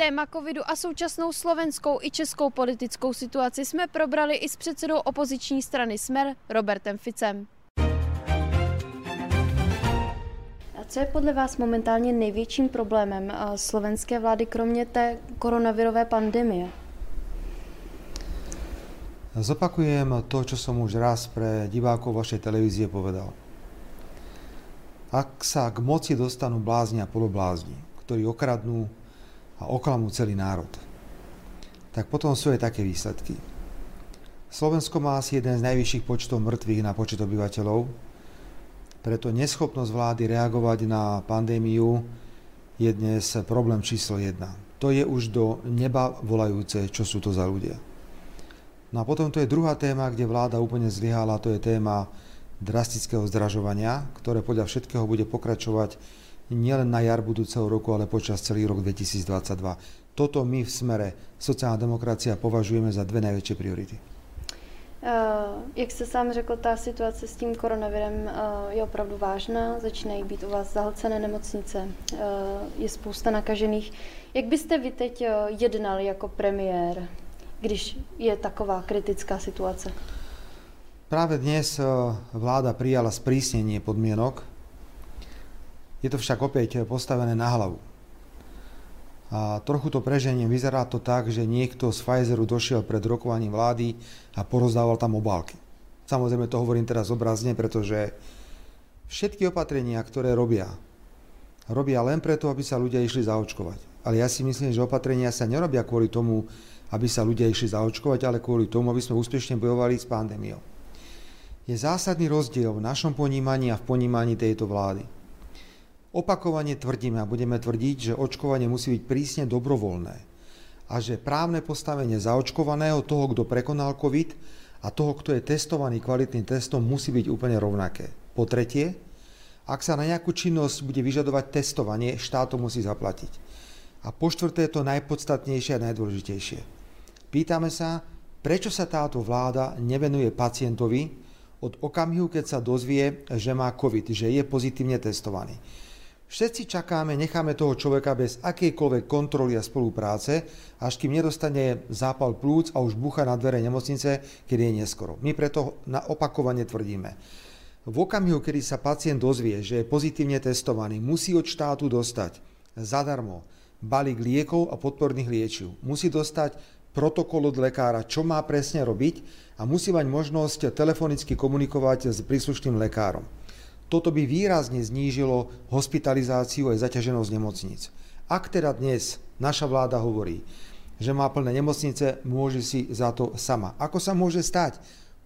Téma covidu a současnou slovenskou i českou politickou situaci jsme probrali i s předsedou opoziční strany Smer Robertem Ficem. A co je podle vás momentálně největším problémem eh, slovenské vlády, kromě té koronavirové pandemie? Zopakujem to, čo som už raz pre divákov vašej televízie povedal. Ak sa k moci dostanú blázni a poloblázni, ktorí okradnú a oklamú celý národ, tak potom sú aj také výsledky. Slovensko má asi jeden z najvyšších počtov mŕtvych na počet obyvateľov, preto neschopnosť vlády reagovať na pandémiu je dnes problém číslo jedna. To je už do neba volajúce, čo sú to za ľudia. No a potom to je druhá téma, kde vláda úplne zlyhala, to je téma drastického zdražovania, ktoré podľa všetkého bude pokračovať nielen na jar budúceho roku, ale počas celý rok 2022. Toto my v smere sociálna demokracia považujeme za dve najväčšie priority. Uh, jak jste sám řekl, ta situace s tím koronavirem uh, je opravdu vážná, začínají být u vás zahlcené nemocnice, uh, je spousta nakažených. Jak byste vy teď jednal jako premiér? když je taková kritická situace? Práve dnes vláda prijala sprísnenie podmienok. Je to však opäť postavené na hlavu. A trochu to preženiem, vyzerá to tak, že niekto z Pfizeru došiel pred rokovaním vlády a porozdával tam obálky. Samozrejme to hovorím teraz obrazne, pretože všetky opatrenia, ktoré robia, robia len preto, aby sa ľudia išli zaočkovať. Ale ja si myslím, že opatrenia sa nerobia kvôli tomu, aby sa ľudia išli zaočkovať, ale kvôli tomu, aby sme úspešne bojovali s pandémiou. Je zásadný rozdiel v našom ponímaní a v ponímaní tejto vlády. Opakovane tvrdíme a budeme tvrdiť, že očkovanie musí byť prísne dobrovoľné a že právne postavenie zaočkovaného, toho, kto prekonal COVID a toho, kto je testovaný kvalitným testom, musí byť úplne rovnaké. Po tretie, ak sa na nejakú činnosť bude vyžadovať testovanie, štát to musí zaplatiť. A po štvrté to najpodstatnejšie a najdôležitejšie Pýtame sa, prečo sa táto vláda nevenuje pacientovi od okamihu, keď sa dozvie, že má COVID, že je pozitívne testovaný. Všetci čakáme, necháme toho človeka bez akejkoľvek kontroly a spolupráce, až kým nedostane zápal plúc a už bucha na dvere nemocnice, keď je neskoro. My preto na opakovane tvrdíme. V okamihu, kedy sa pacient dozvie, že je pozitívne testovaný, musí od štátu dostať zadarmo balík liekov a podporných liečiv. Musí dostať protokol od lekára, čo má presne robiť a musí mať možnosť telefonicky komunikovať s príslušným lekárom. Toto by výrazne znížilo hospitalizáciu aj zaťaženosť nemocníc. Ak teda dnes naša vláda hovorí, že má plné nemocnice, môže si za to sama. Ako sa môže stať?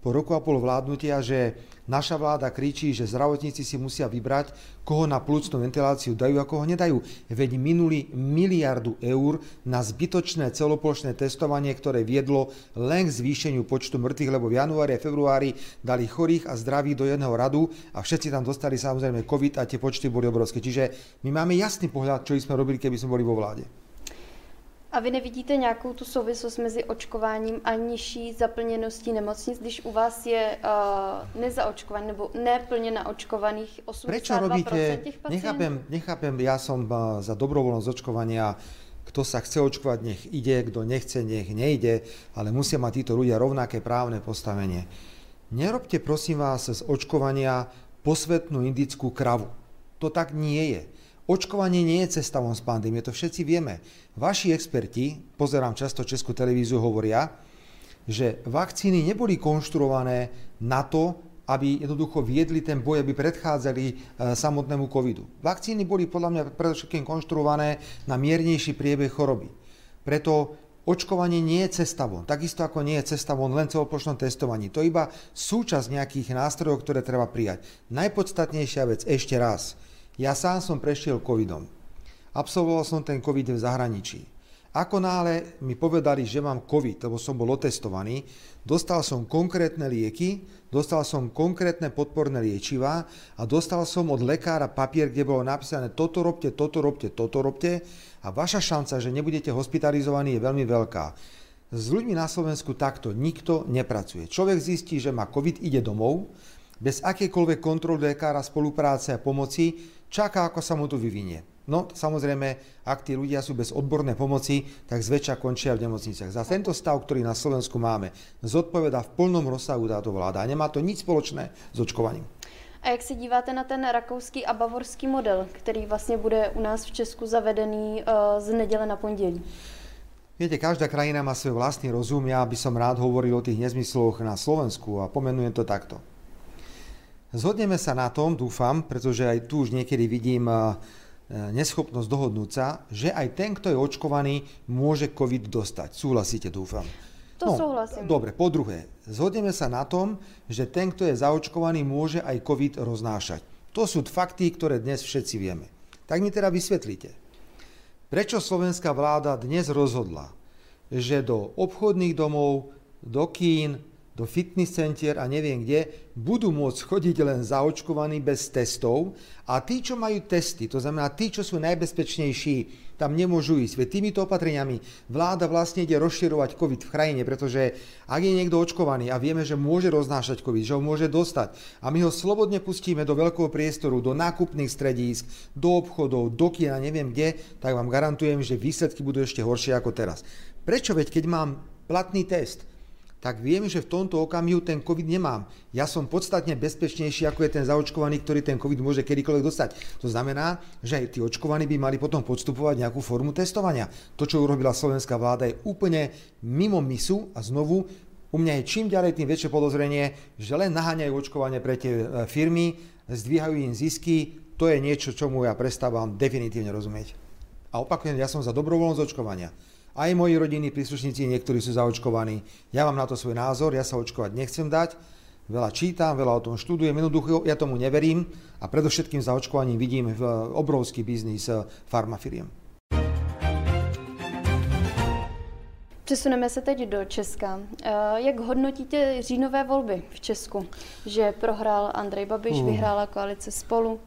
Po roku a pol vládnutia, že naša vláda kričí, že zdravotníci si musia vybrať, koho na plúcnú ventiláciu dajú a koho nedajú. Veď minuli miliardu eur na zbytočné celoplošné testovanie, ktoré viedlo len k zvýšeniu počtu mŕtvych, lebo v januári a februári dali chorých a zdravých do jedného radu a všetci tam dostali samozrejme COVID a tie počty boli obrovské. Čiže my máme jasný pohľad, čo sme robili, keby sme boli vo vláde. A vy nevidíte nějakou tu souvislost mezi očkováním a nižší zaplněností nemocnic, když u vás je uh, nezaočkovaný nebo neplně naočkovaných 82% Prečo robíte, těch pacientů? Nechápem, nechápem, ja som uh, za dobrovoľnosť očkovania kto sa chce očkovať, nech ide, kto nechce, nech nejde, ale musia mať títo ľudia rovnaké právne postavenie. Nerobte prosím vás z očkovania posvetnú indickú kravu. To tak nie je. Očkovanie nie je cesta z pandémie, to všetci vieme. Vaši experti, pozerám často Českú televíziu, hovoria, že vakcíny neboli konštruované na to, aby jednoducho viedli ten boj, aby predchádzali e, samotnému covidu. Vakcíny boli podľa mňa predovšetkým konštruované na miernejší priebeh choroby. Preto očkovanie nie je cesta. Takisto ako nie je cesta len celoplošnom testovaní. To je iba súčasť nejakých nástrojov, ktoré treba prijať. Najpodstatnejšia vec ešte raz – ja sám som prešiel covidom. Absolvoval som ten covid v zahraničí. Ako náhle mi povedali, že mám covid, lebo som bol otestovaný, dostal som konkrétne lieky, dostal som konkrétne podporné liečivá a dostal som od lekára papier, kde bolo napísané toto robte, toto robte, toto robte a vaša šanca, že nebudete hospitalizovaní je veľmi veľká. S ľuďmi na Slovensku takto nikto nepracuje. Človek zistí, že má COVID, ide domov, bez akékoľvek kontroly lekára, spolupráce a pomoci, čaká, ako sa mu to vyvinie. No samozrejme, ak tí ľudia sú bez odbornej pomoci, tak zväčša končia v nemocniciach. Za tento stav, ktorý na Slovensku máme, zodpoveda v plnom rozsahu táto vláda a nemá to nič spoločné s očkovaním. A jak se díváte na ten rakouský a bavorský model, který vlastně bude u nás v Česku zavedený uh, z neděle na pondělí? Viete, každá krajina má svoj vlastný rozum. Ja by som rád hovoril o tých nezmysloch na Slovensku a pomenujem to takto. Zhodneme sa na tom, dúfam, pretože aj tu už niekedy vidím neschopnosť dohodnúť sa, že aj ten, kto je očkovaný, môže COVID dostať. Súhlasíte, dúfam. To no, súhlasím. Dobre, po druhé, zhodneme sa na tom, že ten, kto je zaočkovaný, môže aj COVID roznášať. To sú fakty, ktoré dnes všetci vieme. Tak mi teda vysvetlíte. Prečo slovenská vláda dnes rozhodla, že do obchodných domov, do kín, do fitness center a neviem kde, budú môcť chodiť len zaočkovaní bez testov a tí, čo majú testy, to znamená tí, čo sú najbezpečnejší, tam nemôžu ísť. Veď týmito opatreniami vláda vlastne ide rozširovať COVID v krajine, pretože ak je niekto očkovaný a vieme, že môže roznášať COVID, že ho môže dostať a my ho slobodne pustíme do veľkého priestoru, do nákupných stredísk, do obchodov, do kina, neviem kde, tak vám garantujem, že výsledky budú ešte horšie ako teraz. Prečo? Veď keď mám platný test, tak viem, že v tomto okamihu ten COVID nemám. Ja som podstatne bezpečnejší, ako je ten zaočkovaný, ktorý ten COVID môže kedykoľvek dostať. To znamená, že aj tí očkovaní by mali potom podstupovať nejakú formu testovania. To, čo urobila slovenská vláda, je úplne mimo misu a znovu u mňa je čím ďalej tým väčšie podozrenie, že len naháňajú očkovanie pre tie e, firmy, zdvíhajú im zisky, to je niečo, čomu ja prestávam definitívne rozumieť. A opakujem, ja som za dobrovoľnosť očkovania. Aj moji rodinní príslušníci, niektorí sú zaočkovaní. Ja mám na to svoj názor, ja sa očkovať nechcem dať. Veľa čítam, veľa o tom študujem, jednoducho ja tomu neverím a predovšetkým za očkovaním vidím obrovský biznis eh, farmafiriem. Přesuneme se teď do Česka. Eh, jak hodnotíte říjnové volby v Česku? Že prohrál Andrej Babiš, uh. vyhrála koalice Spolu?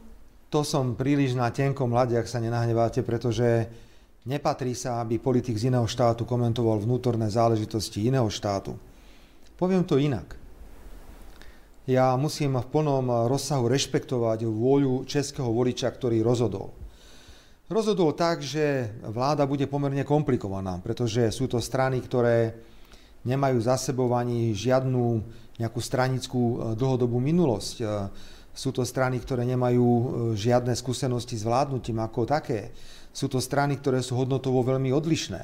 To som príliš na tenkom mlade, ak sa nenahneváte, pretože Nepatrí sa, aby politik z iného štátu komentoval vnútorné záležitosti iného štátu. Poviem to inak. Ja musím v plnom rozsahu rešpektovať vôľu českého voliča, ktorý rozhodol. Rozhodol tak, že vláda bude pomerne komplikovaná, pretože sú to strany, ktoré nemajú za sebou ani žiadnu nejakú stranickú e, dlhodobú minulosť. Sú to strany, ktoré nemajú e, žiadne skúsenosti s vládnutím ako také. Sú to strany, ktoré sú hodnotovo veľmi odlišné.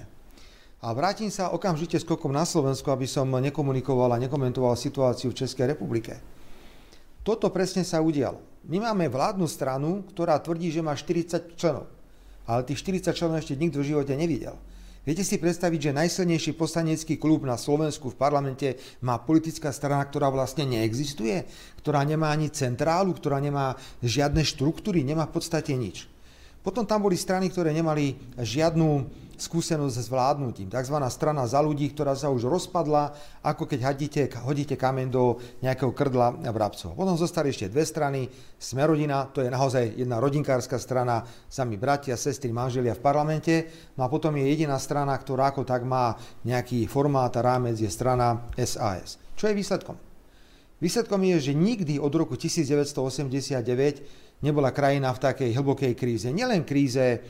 A vrátim sa okamžite skokom na Slovensku, aby som nekomunikoval a nekomentoval situáciu v Českej republike. Toto presne sa udialo. My máme vládnu stranu, ktorá tvrdí, že má 40 členov. Ale tých 40 členov ešte nikto v živote nevidel. Viete si predstaviť, že najsilnejší poslanecký klub na Slovensku v parlamente má politická strana, ktorá vlastne neexistuje, ktorá nemá ani centrálu, ktorá nemá žiadne štruktúry, nemá v podstate nič. Potom tam boli strany, ktoré nemali žiadnu skúsenosť s vládnutím. Takzvaná strana za ľudí, ktorá sa už rozpadla, ako keď hodíte, hodíte kameň do nejakého krdla vrabcov. Potom zostali ešte dve strany. Smerodina, to je naozaj jedna rodinkárska strana, sami bratia, sestry, manželia v parlamente. No a potom je jediná strana, ktorá ako tak má nejaký formát a rámec, je strana SAS. Čo je výsledkom? Výsledkom je, že nikdy od roku 1989 nebola krajina v takej hlbokej kríze. Nielen kríze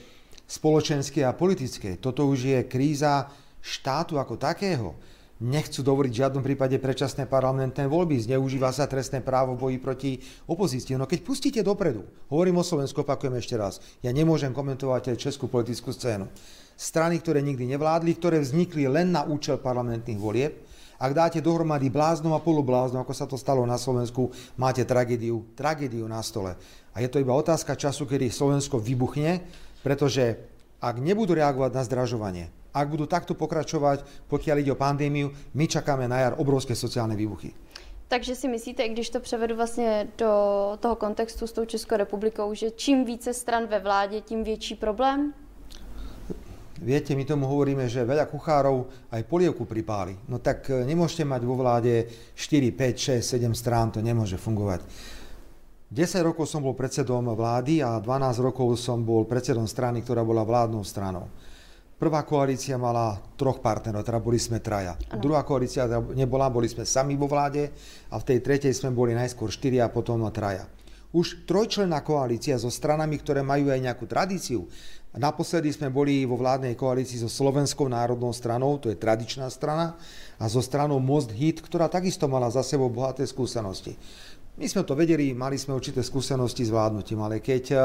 spoločenskej a politickej. Toto už je kríza štátu ako takého. Nechcú dovoliť v žiadnom prípade predčasné parlamentné voľby, zneužíva sa trestné právo v boji proti opozícii. No keď pustíte dopredu, hovorím o Slovensku, opakujem ešte raz, ja nemôžem komentovať českú politickú scénu. Strany, ktoré nikdy nevládli, ktoré vznikli len na účel parlamentných volieb, ak dáte dohromady bláznom a polobláznom, ako sa to stalo na Slovensku, máte tragédiu, tragédiu na stole. A je to iba otázka času, kedy Slovensko vybuchne, pretože ak nebudú reagovať na zdražovanie, ak budú takto pokračovať, pokiaľ ide o pandémiu, my čakáme na jar obrovské sociálne výbuchy. Takže si myslíte, i když to převedu vlastně do toho kontextu s tou Českou republikou, že čím více stran ve vládě, tím větší problém? Viete, my tomu hovoríme, že veľa kuchárov aj polievku pripáli. No tak e, nemôžete mať vo vláde 4, 5, 6, 7 strán, to nemôže fungovať. 10 rokov som bol predsedom vlády a 12 rokov som bol predsedom strany, ktorá bola vládnou stranou. Prvá koalícia mala troch partnerov, teda boli sme traja. Ano. Druhá koalícia teda nebola, boli sme sami vo vláde a v tej tretej sme boli najskôr štyri a potom traja. Už trojčlenná koalícia so stranami, ktoré majú aj nejakú tradíciu. Naposledy sme boli vo vládnej koalícii so Slovenskou národnou stranou, to je tradičná strana, a so stranou Most Hit, ktorá takisto mala za sebou bohaté skúsenosti. My sme to vedeli, mali sme určité skúsenosti s vládnutím, ale keď eh,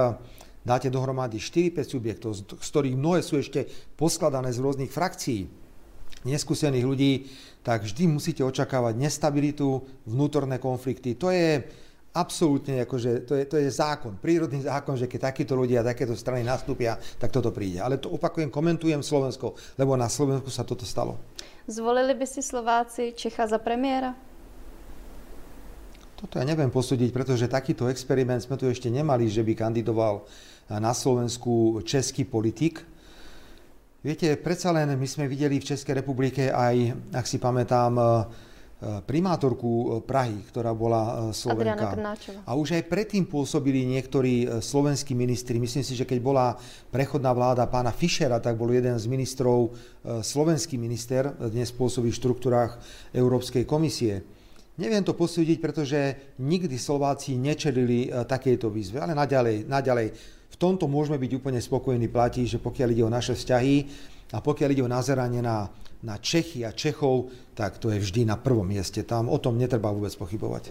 dáte dohromady 4-5 subjektov, z ktorých mnohé sú ešte poskladané z rôznych frakcií, neskúsených ľudí, tak vždy musíte očakávať nestabilitu, vnútorné konflikty. To je absolútne, akože, to, je, to je zákon, prírodný zákon, že keď takíto ľudia, takéto strany nastúpia, tak toto príde. Ale to opakujem, komentujem Slovensko, lebo na Slovensku sa toto stalo. Zvolili by si Slováci Čecha za premiéra? Toto ja neviem posúdiť, pretože takýto experiment sme tu ešte nemali, že by kandidoval na Slovensku český politik. Viete, predsa len my sme videli v Českej republike aj, ak si pamätám, Eh, primátorku eh, Prahy, ktorá bola eh, Slovenka. A už aj predtým pôsobili niektorí slovenskí ministri. Myslím si, že keď bola prechodná vláda pána Fischera, tak bol jeden z ministrov slovenský minister, dnes pôsobí v štruktúrách Európskej komisie. Neviem to posúdiť, pretože nikdy Slováci nečelili takejto výzve, ale naďalej, naďalej v tomto môžeme byť úplne spokojní, platí, že pokiaľ ide o naše vzťahy a pokiaľ ide o nazeranie na na Čechy a Čechov, tak to je vždy na prvom mieste. Tam o tom netreba vôbec pochybovať.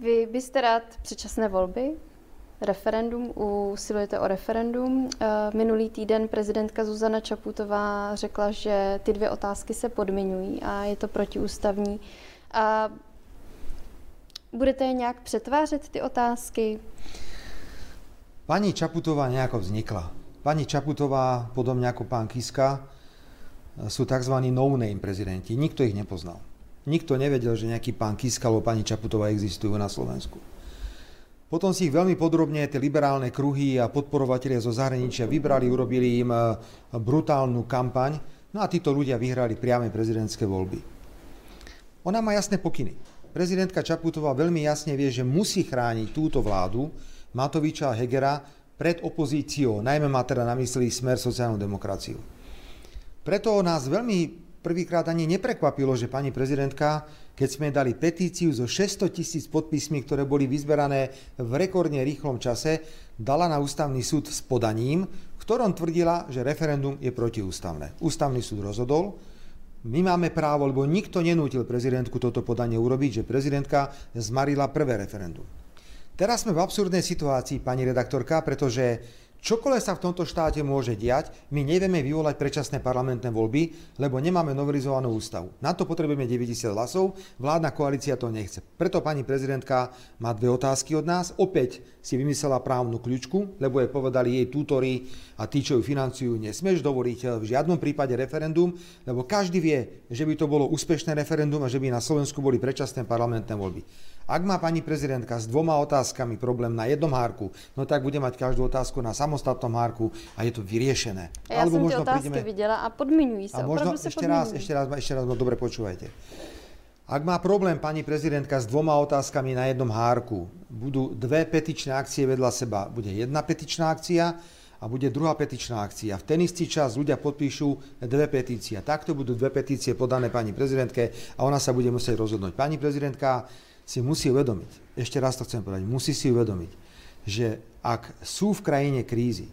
Vy byste rád předčasné volby? Referendum, usilujete o referendum. Eh, minulý týden prezidentka Zuzana Čaputová řekla, že ty dvě otázky se podmiňují a je to protiústavní. A budete je nějak přetvářet, ty otázky? Pani Čaputová nejako vznikla. Pani Čaputová, podobne ako pán Kiska, sú tzv. no-name prezidenti. Nikto ich nepoznal. Nikto nevedel, že nejaký pán Kiska alebo pani Čaputová existujú na Slovensku. Potom si ich veľmi podrobne tie liberálne kruhy a podporovatelia zo zahraničia vybrali, urobili im e, brutálnu kampaň, no a títo ľudia vyhrali priame prezidentské voľby. Ona má jasné pokyny. Prezidentka Čaputová veľmi jasne vie, že musí chrániť túto vládu Matoviča a Hegera pred opozíciou, najmä má teda na mysli smer sociálnu demokraciu. Preto nás veľmi prvýkrát ani neprekvapilo, že pani prezidentka, keď sme dali petíciu so 600 tisíc podpismi, ktoré boli vyzberané v rekordne rýchlom čase, dala na ústavný súd s podaním, v ktorom tvrdila, že referendum je protiústavné. Ústavný súd rozhodol, my máme právo, lebo nikto nenútil prezidentku toto podanie urobiť, že prezidentka zmarila prvé referendum. Teraz sme v absurdnej situácii, pani redaktorka, pretože Čokoľvek sa v tomto štáte môže diať, my nevieme vyvolať predčasné parlamentné voľby, lebo nemáme novelizovanú ústavu. Na to potrebujeme 90 hlasov, vládna koalícia to nechce. Preto pani prezidentka má dve otázky od nás. Opäť si vymyslela právnu kľúčku, lebo jej povedali jej tútori a tí, čo ju financujú, nesmieš dovoliť v žiadnom prípade referendum, lebo každý vie, že by to bolo úspešné referendum a že by na Slovensku boli predčasné parlamentné voľby. Ak má pani prezidentka s dvoma otázkami problém na jednom hárku, no tak bude mať každú otázku na samostatnom hárku a je to vyriešené. Ja Alebo som možno tie otázky prídeme... videla a podmiňujú sa. A možno sa ešte raz, ešte raz, ešte raz, dobre počúvajte. Ak má problém pani prezidentka s dvoma otázkami na jednom hárku, budú dve petičné akcie vedľa seba. Bude jedna petičná akcia a bude druhá petičná akcia. V ten istý čas ľudia podpíšu dve petície. Takto budú dve petície podané pani prezidentke a ona sa bude musieť rozhodnúť. Pani prezidentka, si musí uvedomiť, ešte raz to chcem povedať, musí si uvedomiť, že ak sú v krajine krízy,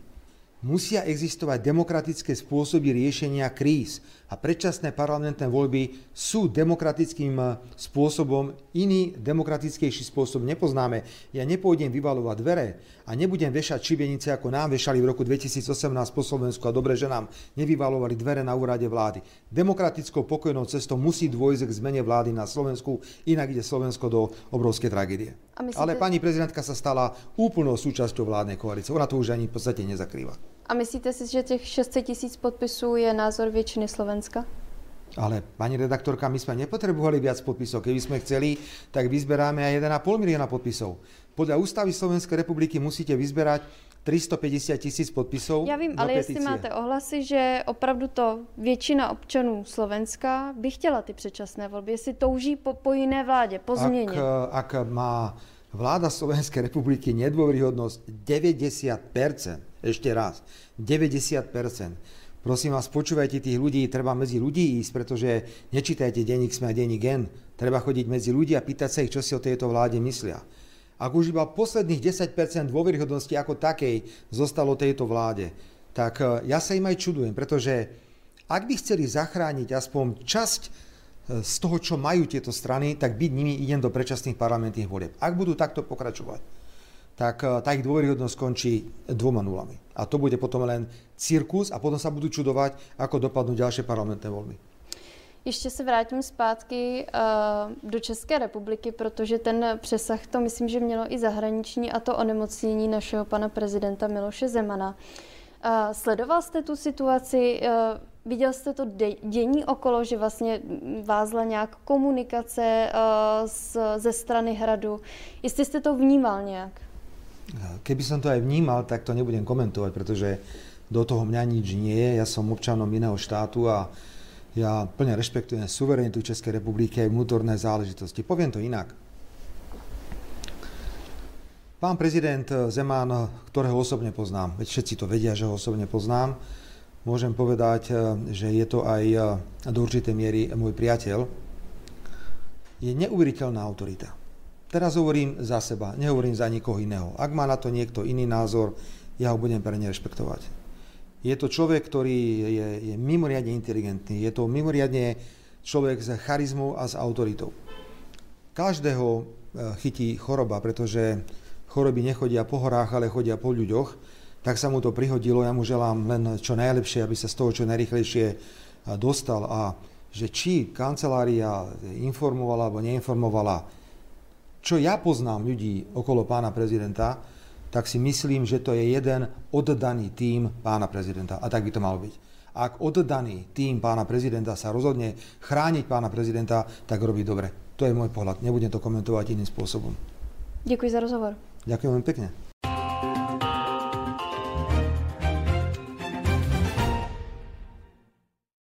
musia existovať demokratické spôsoby riešenia kríz a predčasné parlamentné voľby sú demokratickým eh, spôsobom, iný demokratickejší spôsob nepoznáme. Ja nepôjdem vyvalovať dvere a nebudem vešať šibenice, ako nám vešali v roku 2018 po Slovensku a dobre, že nám nevyvalovali dvere na úrade vlády. Demokratickou pokojnou cestou musí dôjsť k zmene vlády na Slovensku, inak ide Slovensko do obrovskej tragédie. Myslíte... Ale pani prezidentka sa stala úplnou súčasťou vládnej koalície. Ona to už ani v podstate nezakrýva. A myslíte si, že těch 600 tisíc podpisů je názor většiny Slovenska? Ale pani redaktorka, my sme nepotrebovali viac podpisov. Keby sme chceli, tak vyzberáme aj 1,5 milióna podpisov. Podľa ústavy Slovenskej republiky musíte vyzberať 350 tisíc podpisov. Já vím, ale jestli máte ohlasy, že opravdu to většina občanů Slovenska by chtěla ty předčasné volby, jestli touží po, po jiné vládě, po změně. Ak, ak má vláda Slovenskej republiky nedôveryhodnosť 90%, ešte raz, 90%, Prosím vás, počúvajte tých ľudí, treba medzi ľudí ísť, pretože nečítajte denník SME a denník Gen. Treba chodiť medzi ľudí a pýtať sa ich, čo si o tejto vláde myslia. Ak už iba posledných 10% dôveryhodnosti ako takej zostalo tejto vláde, tak e, ja sa im aj čudujem, pretože ak by chceli zachrániť aspoň časť e, z toho, čo majú tieto strany, tak byť nimi idem do predčasných parlamentných volieb. Ak budú takto pokračovať, tak e, tá ich dôveryhodnosť skončí dvoma nulami. A to bude potom len cirkus a potom sa budú čudovať, ako dopadnú ďalšie parlamentné voľby. Ještě se vrátím zpátky uh, do České republiky, protože ten přesah to myslím, že mělo i zahraniční a to onemocnění našeho pana prezidenta Miloše Zemana. Uh, sledoval jste tu situaci, uh, viděl jste to de- dění okolo, že vlastně vázla nějak komunikace uh, z, ze strany hradu. Jestli jste to vnímal nějak? Keby som to aj vnímal, tak to nebudem komentovať, pretože do toho mňa nič nie je. Ja som občanom iného štátu a ja plne rešpektujem suverenitu Českej republiky aj vnútorné záležitosti. Poviem to inak. Pán prezident Zeman, ktorého osobne poznám, veď všetci to vedia, že ho osobne poznám, môžem povedať, že je to aj do určitej miery môj priateľ, je neuveriteľná autorita. Teraz hovorím za seba, nehovorím za nikoho iného. Ak má na to niekto iný názor, ja ho budem pre rešpektovať. Je to človek, ktorý je, je mimoriadne inteligentný, je to mimoriadne človek s charizmou a s autoritou. Každého e, chytí choroba, pretože choroby nechodia po horách, ale chodia po ľuďoch, tak sa mu to prihodilo. Ja mu želám len čo najlepšie, aby sa z toho čo najrychlejšie e, dostal a že či kancelária informovala alebo neinformovala, čo ja poznám ľudí okolo pána prezidenta, tak si myslím, že to je jeden oddaný tým pána prezidenta. A tak by to malo byť. Ak oddaný tým pána prezidenta sa rozhodne chrániť pána prezidenta, tak robí dobre. To je môj pohľad. Nebudem to komentovať iným spôsobom. Ďakujem za rozhovor. Ďakujem veľmi pekne.